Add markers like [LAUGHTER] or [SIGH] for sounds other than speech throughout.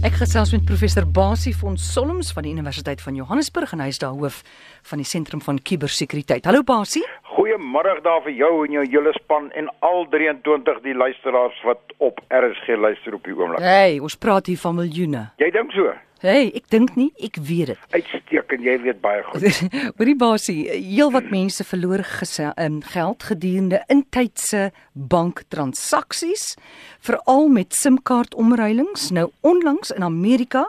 Ek gesels met professor Basie von Solms van die Universiteit van Johannesburg en hy is daar hoof van die sentrum van kubersekuriteit. Hallo Basie. Goeiemôre daar vir jou en jou hele span en al 23 die luisteraars wat op RSG luister op die oomblik. Hey, ons praat hier van miljoene. Jy dink so? Hey, ek dink nie, ek weet dit. Uitstekend, jy weet baie goed. [LAUGHS] Hoorie Basie, heelwat mense verloor um, geld gedurende intydse banktransaksies, veral met SIM-kaart omruilings. Nou onlangs in Amerika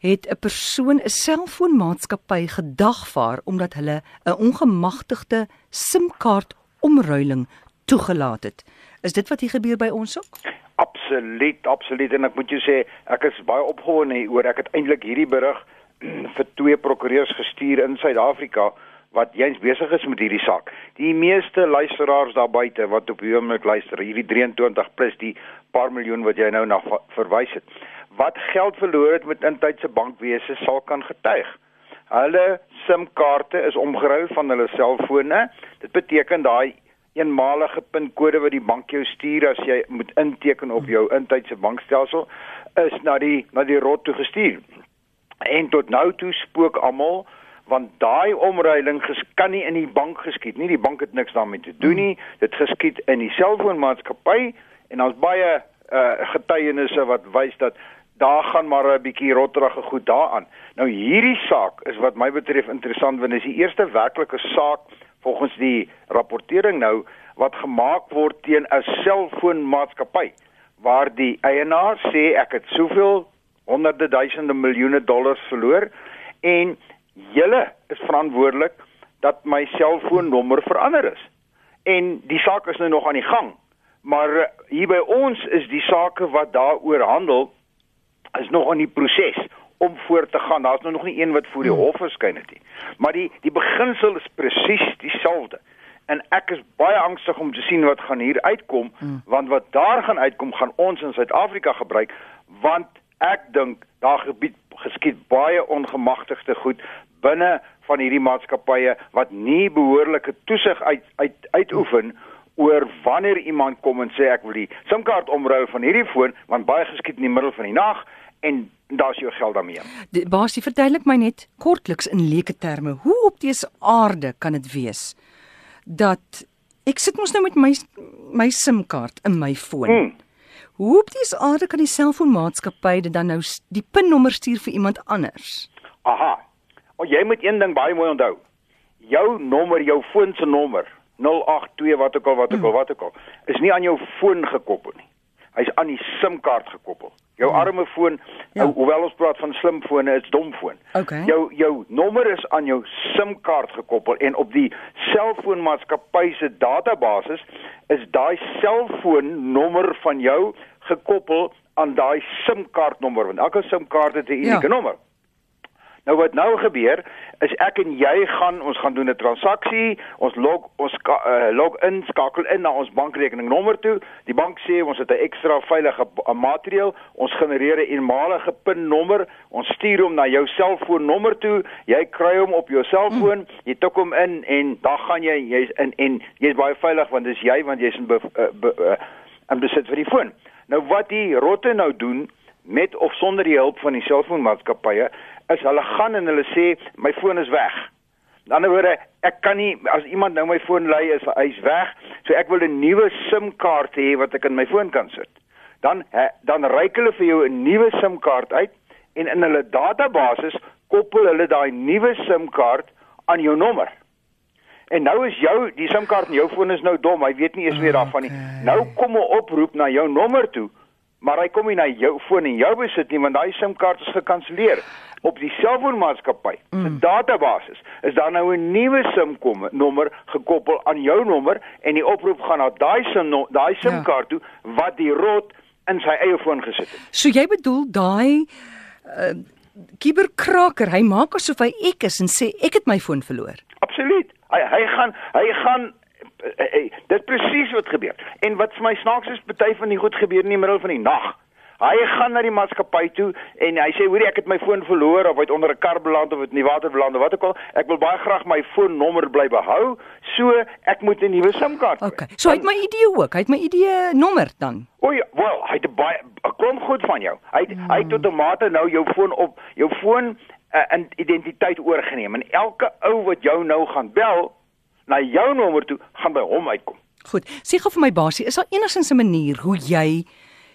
het 'n persoon 'n selfoonmaatskappy gedagvaar omdat hulle 'n ongemagtigde SIM-kaart omruiling toegelaat het. Is dit wat hier gebeur by ons ook? Absoluut, absoluut en ek moet jou sê ek is baie opgewonde oor ek het eintlik hierdie berig [CLEARS THROAT] vir twee prokureurs gestuur in Suid-Afrika wat jy's besig is met hierdie saak. Die meeste luisteraars daar buite wat op hierdie oomblik luister, hierdie 23 plus die paar miljoen wat jy nou na verwys het. Wat geld verloor het met intydse bankwese sal kan getuig. Hulle SIM-kaarte is omgeruil van hulle selfone. Dit beteken daai eenmalige pinkode wat die bank jou stuur as jy moet inteken op jou intydse bankstelsel is na die na die rot toe gestuur. En tot nou toe spook almal want daai omruiling kan nie in die bank geskied nie. Die bank het niks daarmee te doen nie. Dit geskied in die selfoonmaatskappy en ons baie uh, getuienisse wat wys dat daar gaan maar 'n bietjie rotterige goed daaraan. Nou hierdie saak is wat my betref interessant want dit is die eerste werklike saak volgens die rapportering nou wat gemaak word teen 'n selfoonmaatskappy waar die eienaar sê ek het soveel honderde duisende miljoene dollars verloor en julle is verantwoordelik dat my selfoonnommer verander is. En die saak is nou nog aan die gang. Maar eh, hier by ons is die sake wat daaroor handel is nog in die proses om voort te gaan. Daar's nou nog nie een wat voor die hmm. hof verskyn het nie. Maar die die beginsel is presies dieselfde. En ek is baie angstig om te sien wat gaan hier uitkom, hmm. want wat daar gaan uitkom gaan ons in Suid-Afrika gebruik, want ek dink daar gebied geskied baie ongemagtigde goed binne van hierdie maatskappye wat nie behoorlike toesig uit uit uitoefen oor wanneer iemand kom en sê ek wil die SIM-kaart omruil van hierdie foon want baie geskied in die middel van die nag en daar's jou geld daarmee. Basie, verduidelik my net kortliks in leuke terme, hoe op dese aarde kan dit wees dat ek sit mos nou met my my SIM-kaart in my foon. Hmm. Hoe op dese aarde kan die selfoonmaatskappy dit dan nou die PIN-nommer stuur vir iemand anders? Aha. O, jy moet een ding baie mooi onthou. Jou nommer, jou foon se nommer 082 wat ook al wat ook al wat ook al is nie aan jou foon gekoppel nie. Hy's aan die SIM-kaart gekoppel. Jou hmm. arme foon, ja. hoewel ons praat van slimfone, is domfoon. Okay. Jou jou nommer is aan jou SIM-kaart gekoppel en op die selfoonmaatskappy se database is daai selfoonnommer van jou gekoppel aan daai SIM-kaartnommer want elke SIM-kaart het 'n unieke ja. nommer. Nou wat nou gebeur is ek en jy gaan ons gaan doen 'n transaksie, ons log ons uh, log in, skakel in na ons bankrekeningnommer toe. Die bank sê ons het 'n ekstra veilige materiaal, ons genereer 'n eenmalige PIN-nommer, ons stuur hom na jou selfoonnommer toe. Jy kry hom op jou selfoon, jy tik hom in en dan gaan jy jy's in en jy's baie veilig want dis jy want jy's in be, uh, be, uh, in besit vir die foon. Nou wat die rotte nou doen met of sonder die hulp van die selfoonmaatskappye is hulle gaan en hulle sê my foon is weg. Aan die ander woorde, ek kan nie as iemand nou my foon lei is hy's weg, so ek wil 'n nuwe SIM-kaart hê wat ek in my foon kan sit. Dan he, dan reik hulle vir jou 'n nuwe SIM-kaart uit en in hulle database koppel hulle daai nuwe SIM-kaart aan jou nommer. En nou is jou die SIM-kaart in jou foon is nou dom, hy weet nie eens meer daarvan nie. Nou kom 'n oproep na jou nommer toe maar hy kom nie na jou foon en jou besit nie want daai SIM-kaart is gekanselleer op die selfoonmaatskappy se mm. database is daar nou 'n nuwe SIM-kom nommer gekoppel aan jou nommer en die oproep gaan na daai SIM daai ja. SIM-kaart toe wat die rot in sy eie foon gesit het. So jy bedoel daai uh, kiberkraker, hy maak asof hy ek is en sê ek het my foon verloor. Absoluut. Hy hy gaan hy gaan hey, eh, eh, dit presies wat gebeur. En wat vir my snaaks is, party van die goed gebeur in die middel van die nag. Hy gaan na die maatskappy toe en hy sê hoorie ek het my foon verloor of hy het onder 'n kar beland of het in die water beland of wat ook al. Ek wil baie graag my foonnommer bly behou. So ek moet 'n nuwe SIM-kaart. Okay. So hy het my ID ook. Hy het my ID nommer dan. O ja, wel, hy het baie 'n klomp goed van jou. Hy hmm. hy het outomate nou jou foon op jou foon uh, in identiteit oorgeneem en elke ou wat jou nou gaan bel na jou nommer toe gaan by hom uitkom. Goed. Sê gou vir my basie, is daar enigsins 'n manier hoe jy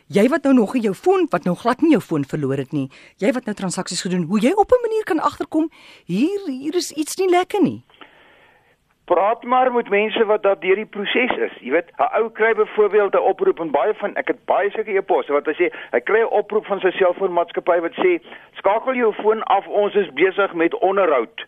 jy wat nou nog in jou foon wat nou glad nie jou foon verloor het nie, jy wat nou transaksies gedoen, hoe jy op 'n manier kan agterkom hier hier is iets nie lekker nie praat maar met mense wat daar deur die proses is. Jy weet, 'n ou kry byvoorbeeld 'n oproep en baie van ek het baie sulke e-posse wat hy sê, hy kry 'n oproep van sy selfoonmaatskappy wat sê, "Skakel jou foon af, ons is besig met onderhoud."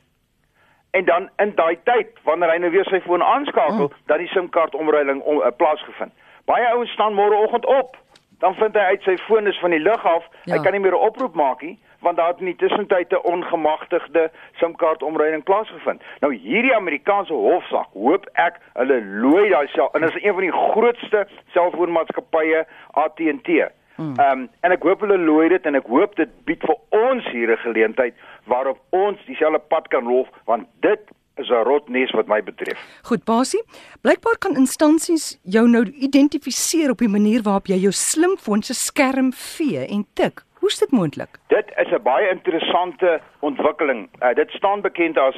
En dan in daai tyd, wanneer hy nou weer sy foon aanskakel, oh. dat die SIM-kaart omruiling om, uh, plaasgevind. Baie ouens staan môreoggend op, dan vind hy uit sy foon is van die lug af, ja. hy kan nie meer 'n oproep maak nie want daar het in die tussentyd 'n ongemagtigde SIM-kaart omruiling plaasgevind. Nou hierdie Amerikaanse hofsaak, hoop ek hulle looi daai self en dit is een van die grootste selfoonmaatskappye AT&T. Hmm. Ehm um, en ek hoop hulle looi dit en ek hoop dit bied vir ons hier 'n geleentheid waarop ons dieselfde pad kan loop want dit is 'n rotnes wat my betref. Goed, Basie. Blykbaar kan instansies jou nou identifiseer op die manier waarop jy jou slimfoon se skerm vee en tik. Hoe is dit moontlik? Dit is 'n baie interessante ontwikkeling. Uh, dit staan bekend as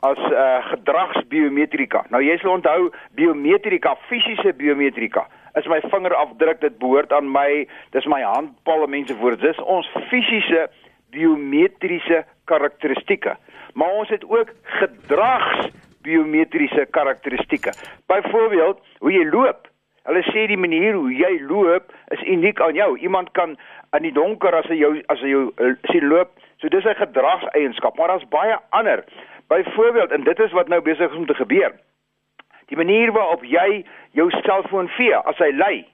as uh, gedragsbiometrika. Nou jy sal onthou biometrika, fisiese biometrika. Is my vingerafdruk dit behoort aan my, dis my handpalm mense voor. Dis ons fisiese biometriese karakteristikke. Maar ons het ook gedragsbiometriese karakteristikke. Byvoorbeeld, hoe jy loop. Hulle sê die manier hoe jy loop is uniek aan jou. Iemand kan in die donker as hy jou as hy jou uh, sien loop. So dis 'n gedragseienskap, maar daar's baie ander. Byvoorbeeld, en dit is wat nou besig is om te gebeur. Die manier waarop jy jou selfoon vee as hy lei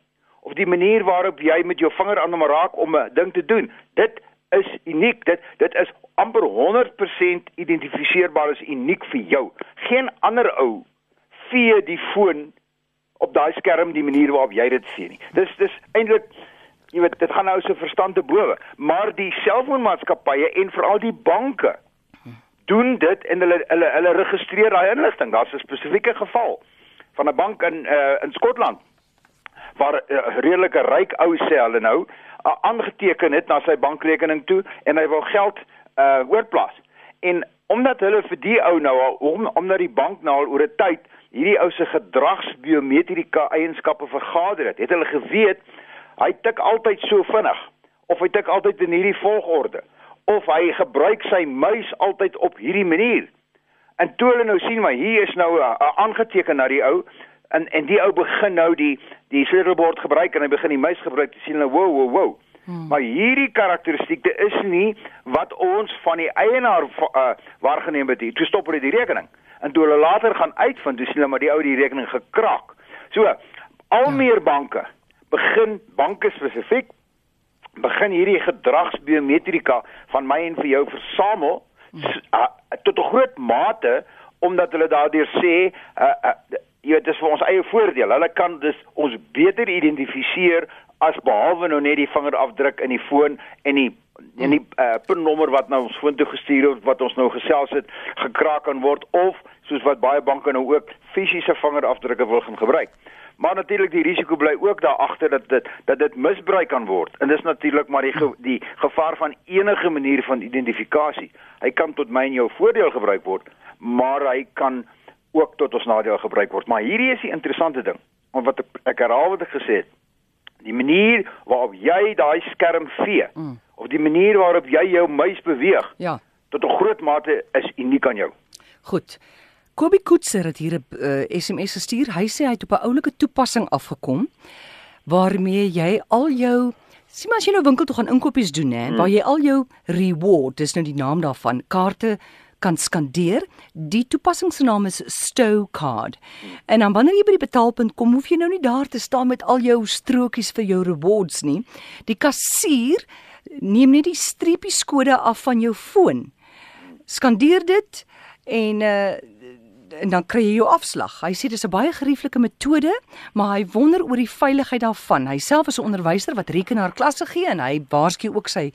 of die manier waarop jy met jou vinger aan hom raak om 'n ding te doen. Dit is uniek. Dit dit is amper 100% identifiseerbaar is uniek vir jou. Geen ander ou vee die foon op daai skerm die manier waarop jy dit sien nie. Dis dis eintlik jy weet dit gaan nou so verstand te bowe, maar die selfoonmaatskappye en veral die banke doen dit en hulle hulle hulle registreer daai inligting. Daar's 'n spesifieke geval van 'n bank in uh, in Skotland waar 'n uh, redelike ryk ou sê hulle nou uh, aangeteken het na sy bankrekening toe en hy wou geld uh oorplaas. En omdat hulle vir die ou nou al om omdat die bank nou al oor 'n tyd hierdie ou se gedragsbiometrika eienskappe vergader het, het hulle geweet hy tik altyd so vinnig of hy tik altyd in hierdie volgorde of hy gebruik sy muis altyd op hierdie manier. En toe hulle nou sien maar hier is nou 'n uh, uh, aangeteken na die ou en en die ou begin nou die die sleutelbord gebruik en hy begin die muis gebruik te sien nou wow wow wow. Hmm. Maar hierdie karakteristieke is nie wat ons van die eienaar uh, waargeneem het. Toe stop hulle die rekening. En toe hulle later gaan uitvind, dis hulle maar die ou die rekening gekrak. So, al ja. meer banke begin banke spesifiek begin hierdie gedragsbiometrika van my en vir jou versamel uh, tot 'n groot mate omdat hulle daardeur sê uh, uh, jy weet dis vir ons eie voordeel. Hulle kan dus ons beter identifiseer as behalwe nou net die vingerafdruk in die foon en die en die uh, pinnommer wat nou ons foon toe gestuur het wat ons nou gesels het gekraak kan word of soos wat baie banke nou ook fisiese vingerafdrukke wil gaan gebruik. Maar natuurlik die risiko bly ook daar agter dat dit dat dit misbruik kan word. En dis natuurlik maar die ge, die gevaar van enige manier van identifikasie. Hy kan tot my en jou voordeel gebruik word, maar hy kan ook tot ons nadeel gebruik word. Maar hierdie is die interessante ding. Want wat ek, ek herhaal wat ek gesê het. Die manier waarop jy daai skerm vee mm. of die manier waarop jy jou muis beweeg. Ja. Tot 'n groot mate is uniek aan jou. Goed. Kobie Koetser het hier 'n uh, eh, SMS gestuur. Hy sê hy het op 'n oulike toepassing afgekom waarmee jy al jou sien maar as jy nou winkel toe gaan inkopies doen hè, hmm. waar jy al jou reward, dis nou die naam daarvan, kaarte kan skandeer. Die toepassing se naam is Stow Card. En dan wanneer jy by die betaalpunt kom, hoef jy nou nie daar te staan met al jou strokies vir jou rewards nie. Die kassier neem net die streepies kode af van jou foon. Skandeer dit en uh en dan kry jy jou afslag. Hy sê dis 'n baie gerieflike metode, maar hy wonder oor die veiligheid daarvan. Hy self is 'n onderwyser wat rekenaarklasse gee en hy waarsku ook sy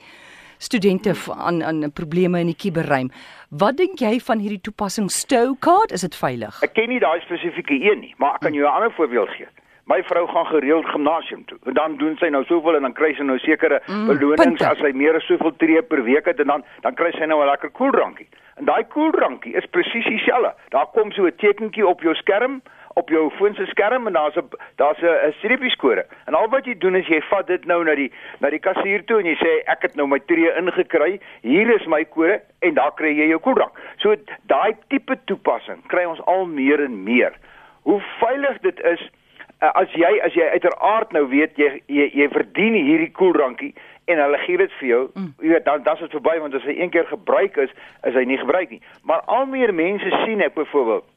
studente aan aan probleme in die kuberruim. Wat dink jy van hierdie toepassing Stowcard? Is dit veilig? Ek ken nie daai spesifieke een nie, maar ek kan jou 'n ander voorbeeld gee. My vrou gaan gereeld gimnasium toe. En dan doen sy nou soveel en dan kry sy nou sekere Mm, belonings punte. as sy meer as soveel tree per week het en dan dan kry sy nou 'n lekker koeldrankie. En daai koeldrankie is presies dieselfde. Daar kom so 'n tekentjie op jou skerm op jou foon se skerm en daar's 'n daar's 'n 'n streepie skode. En al wat jy doen is jy vat dit nou na die na die kassier toe en jy sê ek het nou my tree ingekry. Hier is my kode en daar kry jy jou koeldrank. So daai tipe toepassing kry ons al meer en meer. Hoe veilig dit is uh, as jy as jy uiteraard nou weet jy jy, jy verdien hierdie koeldrankie en hulle gee dit vir jou. Mm. Jy weet dan dan is dit verby want as hy een keer gebruik is, is hy nie gebruik nie. Maar al meer mense sien ek byvoorbeeld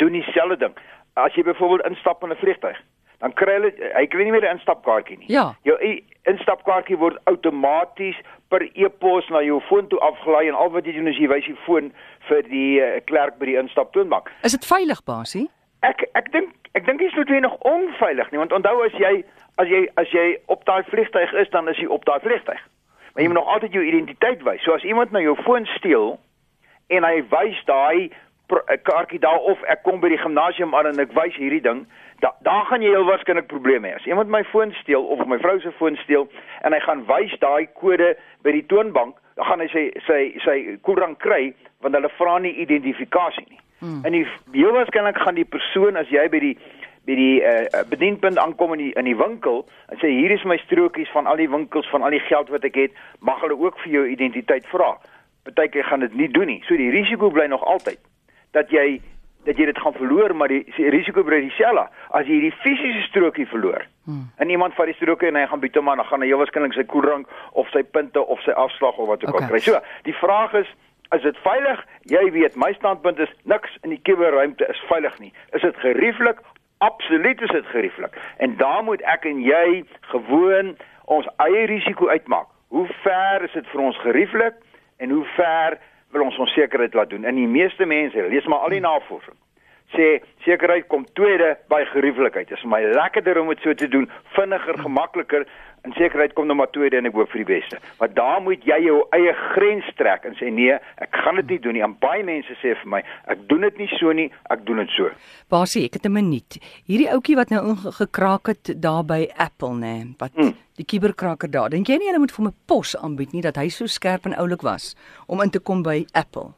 doen dieselfde ding. As jy byvoorbeeld instap in 'n vliegtuig, dan kry hulle hy kry nie meer 'n instapkaartjie nie. Ja. Jou instapkaartjie word outomaties per e-pos na jou foon toe afgelaai en al wat jy doen is jy wys die foon vir die uh, klerk by die instaptoonbank. Is dit veilig, Basie? Ek ek dink ek dink dit is noodwendig onveilig nie want onthou as jy as jy as jy op daai vliegtuig is dan is jy op daai vliegtuig. Maar jy moet nog altyd jou identiteit wys. So as iemand nou jou foon steel en hy wys daai eh, kaartjie daar of ek kom by die gimnasium aan en ek wys hierdie ding, da, daar gaan jy heel waarskynlik probleme hê. As iemand my foon steel of my vrou se foon steel en hy gaan wys daai kode by die toonbank, dan gaan hy sy sy sy koeldrank kry want hulle vra nie identifikasie nie. Hmm. En die heel waarskynlik gaan die persoon as jy by die by die uh, bedienpunt aankom in die in die winkel en sê hier is my strokies van al die winkels van al die geld wat ek het, mag hulle ook vir jou identiteit vra. Partykeer gaan dit nie doen nie. So die risiko bly nog altyd dat jy dat jy dit gaan verloor, maar die, die risiko bly dieselfde. As jy hierdie fisiese strokie verloor hmm. en iemand vat die strokie en hy gaan hom aan, dan gaan hy heel waarskynlik sy koeldrank of sy punte of sy afslag of wat ook Okay. al kry. So, die vraag is Is dit veilig? Jy weet, my standpunt is niks in die kuberruimte is veilig nie. Is dit gerieflik? Absoluut is dit gerieflik. En daar moet ek en jy gewoon ons eie risiko uitmaak. Hoe ver is dit vir ons gerieflik en hoe ver wil ons ons sekerheid laat doen? En die meeste mense, lees maar al die navorsing, sê sekerheid kom tweede by gerieflikheid. Dit is my lekkerder om dit so te doen, vinniger, gemakliker en sekerheid kom nog maar tweede en ek hoop vir die beste. Maar daar moet jy jou eie grens trek en sê nee, ek gaan dit nie doen nie. En baie mense sê vir my, ek doen dit nie so nie, ek doen dit so. Basie, ek het 'n minuut. Hierdie ouetjie wat nou ingekraak het daar by Apple, nê, wat Hmm. die kuberkraker daar. Dink jy nie hulle moet vir 'n pos aanbied nie dat hy so skerp en oulik was om in te kom by Apple?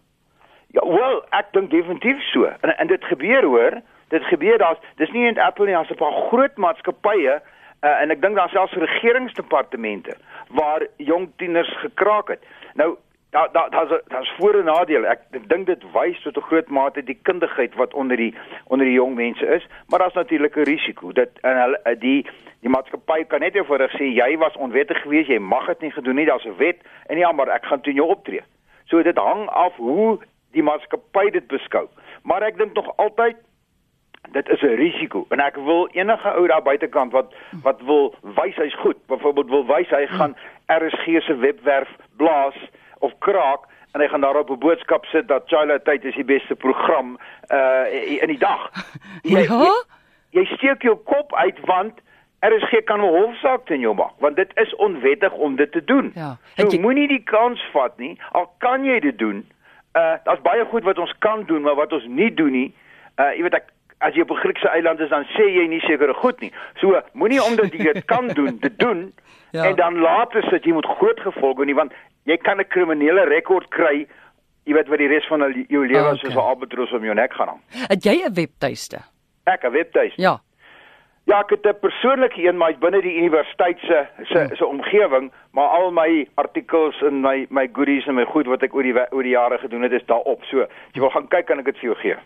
Ja, wel, ek dink definitief so. En en dit gebeur hoor, dit gebeur daar's dis nie net Apple nie, daar's 'n paar groot maatskappye uh, en ek dink daar selfs regeringsdepartemente waar jong tieners gekraak het. Nou daar daar daar's daar's voor en nadele. Ek dink dit wys tot 'n groot mate die kundigheid wat onder die onder die jong mense is, maar daar's natuurlik 'n risiko. Dit en hulle eh, die die maatskappy kan net eenvoudig sê jy was onwettig geweest, jy mag dit nie gedoen nie, daar's 'n wet en ja, maar ek gaan teen jou optree. So dit hang af hoe die maatskappy dit beskou. Maar ek dink nog altyd dit is 'n risiko en ek wil enige ou daar buitekant wat wat wil wys hy's goed, byvoorbeeld wil wys hy gaan RSG se webwerf blaas of kraak en hy gaan daarop 'n boodskap sit dat Childhood is die beste program uh in die dag. [LAUGHS] Ja? jy, jy steek jou kop uit want RSG kan 'n hofsaak teen jou maak want dit is onwettig om dit te doen. Ja. So jy- moenie die kans vat nie. Al kan jy dit doen. Uh daar's baie goed wat ons kan doen, maar wat ons nie doen nie. Uh jy weet ek as jy op 'n Griekse eiland is dan sê jy nie sekere goed nie. So moenie omdat jy dit kan [LAUGHS] doen, dit doen Ja. en dan later sit jy met groot gevolge nie want jy kan 'n kriminele rekord kry. Jy weet wat die res van jou- lewe Okay. soos 'n albatros om jou nek gaan hang. Het jy 'n webtuiste? Ek 'n webtuis. Ja. Ja, ek het 'n persoonlike een maar hy's binne die universiteit se se se omgewing, maar al my artikels en my my goodies en my goed wat ek oor die oor die jare gedoen het is daarop. So, as jy wil gaan kyk kan ek dit vir jou gee.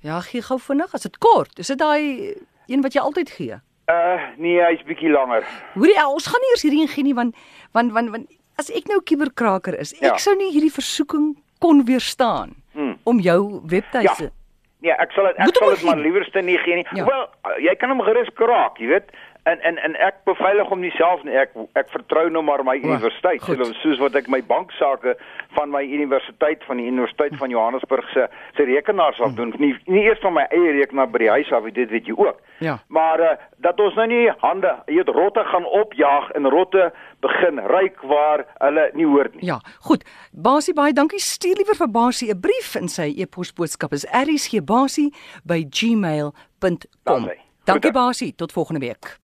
Ja, gee gou vinnig as dit kort. Is dit daai een wat jy altyd gee? Uh nee, hy's bietjie langer. Hoorie, uh, ons gaan nie eers hierdie een gee nie want want want, want as ek nou kuberkraker is, ek Ja. sou nie hierdie versoeking kon weerstaan Hmm. om jou webtuiste. Ja. Nee, ek sal dit ek Moet sal dit maar liewerste nie gee nie. Ja. Wel, jy kan hom gerus kraak, jy weet. En en en ek beveilig hom nie self nie. Ek ek vertrou nou maar my universiteit, goed. soos wat ek my banksaake van my universiteit van die Universiteit van Johannesburg se se rekenaars Hmm. af doen. Nie nie eers van my eie rekenaar by die huis af, dit weet jy ook. Ja. Maar uh, dat ons nou nie hande, weet rotte gaan opjaag en rotte begin ryk waar hulle nie hoort nie. Ja, goed. Basie baie dankie. Stuur liewer vir Basie 'n brief in sy e-posboodskap is rsgbasie@gmail.com. Daar's hy. Dankie Basie, tot volgende week.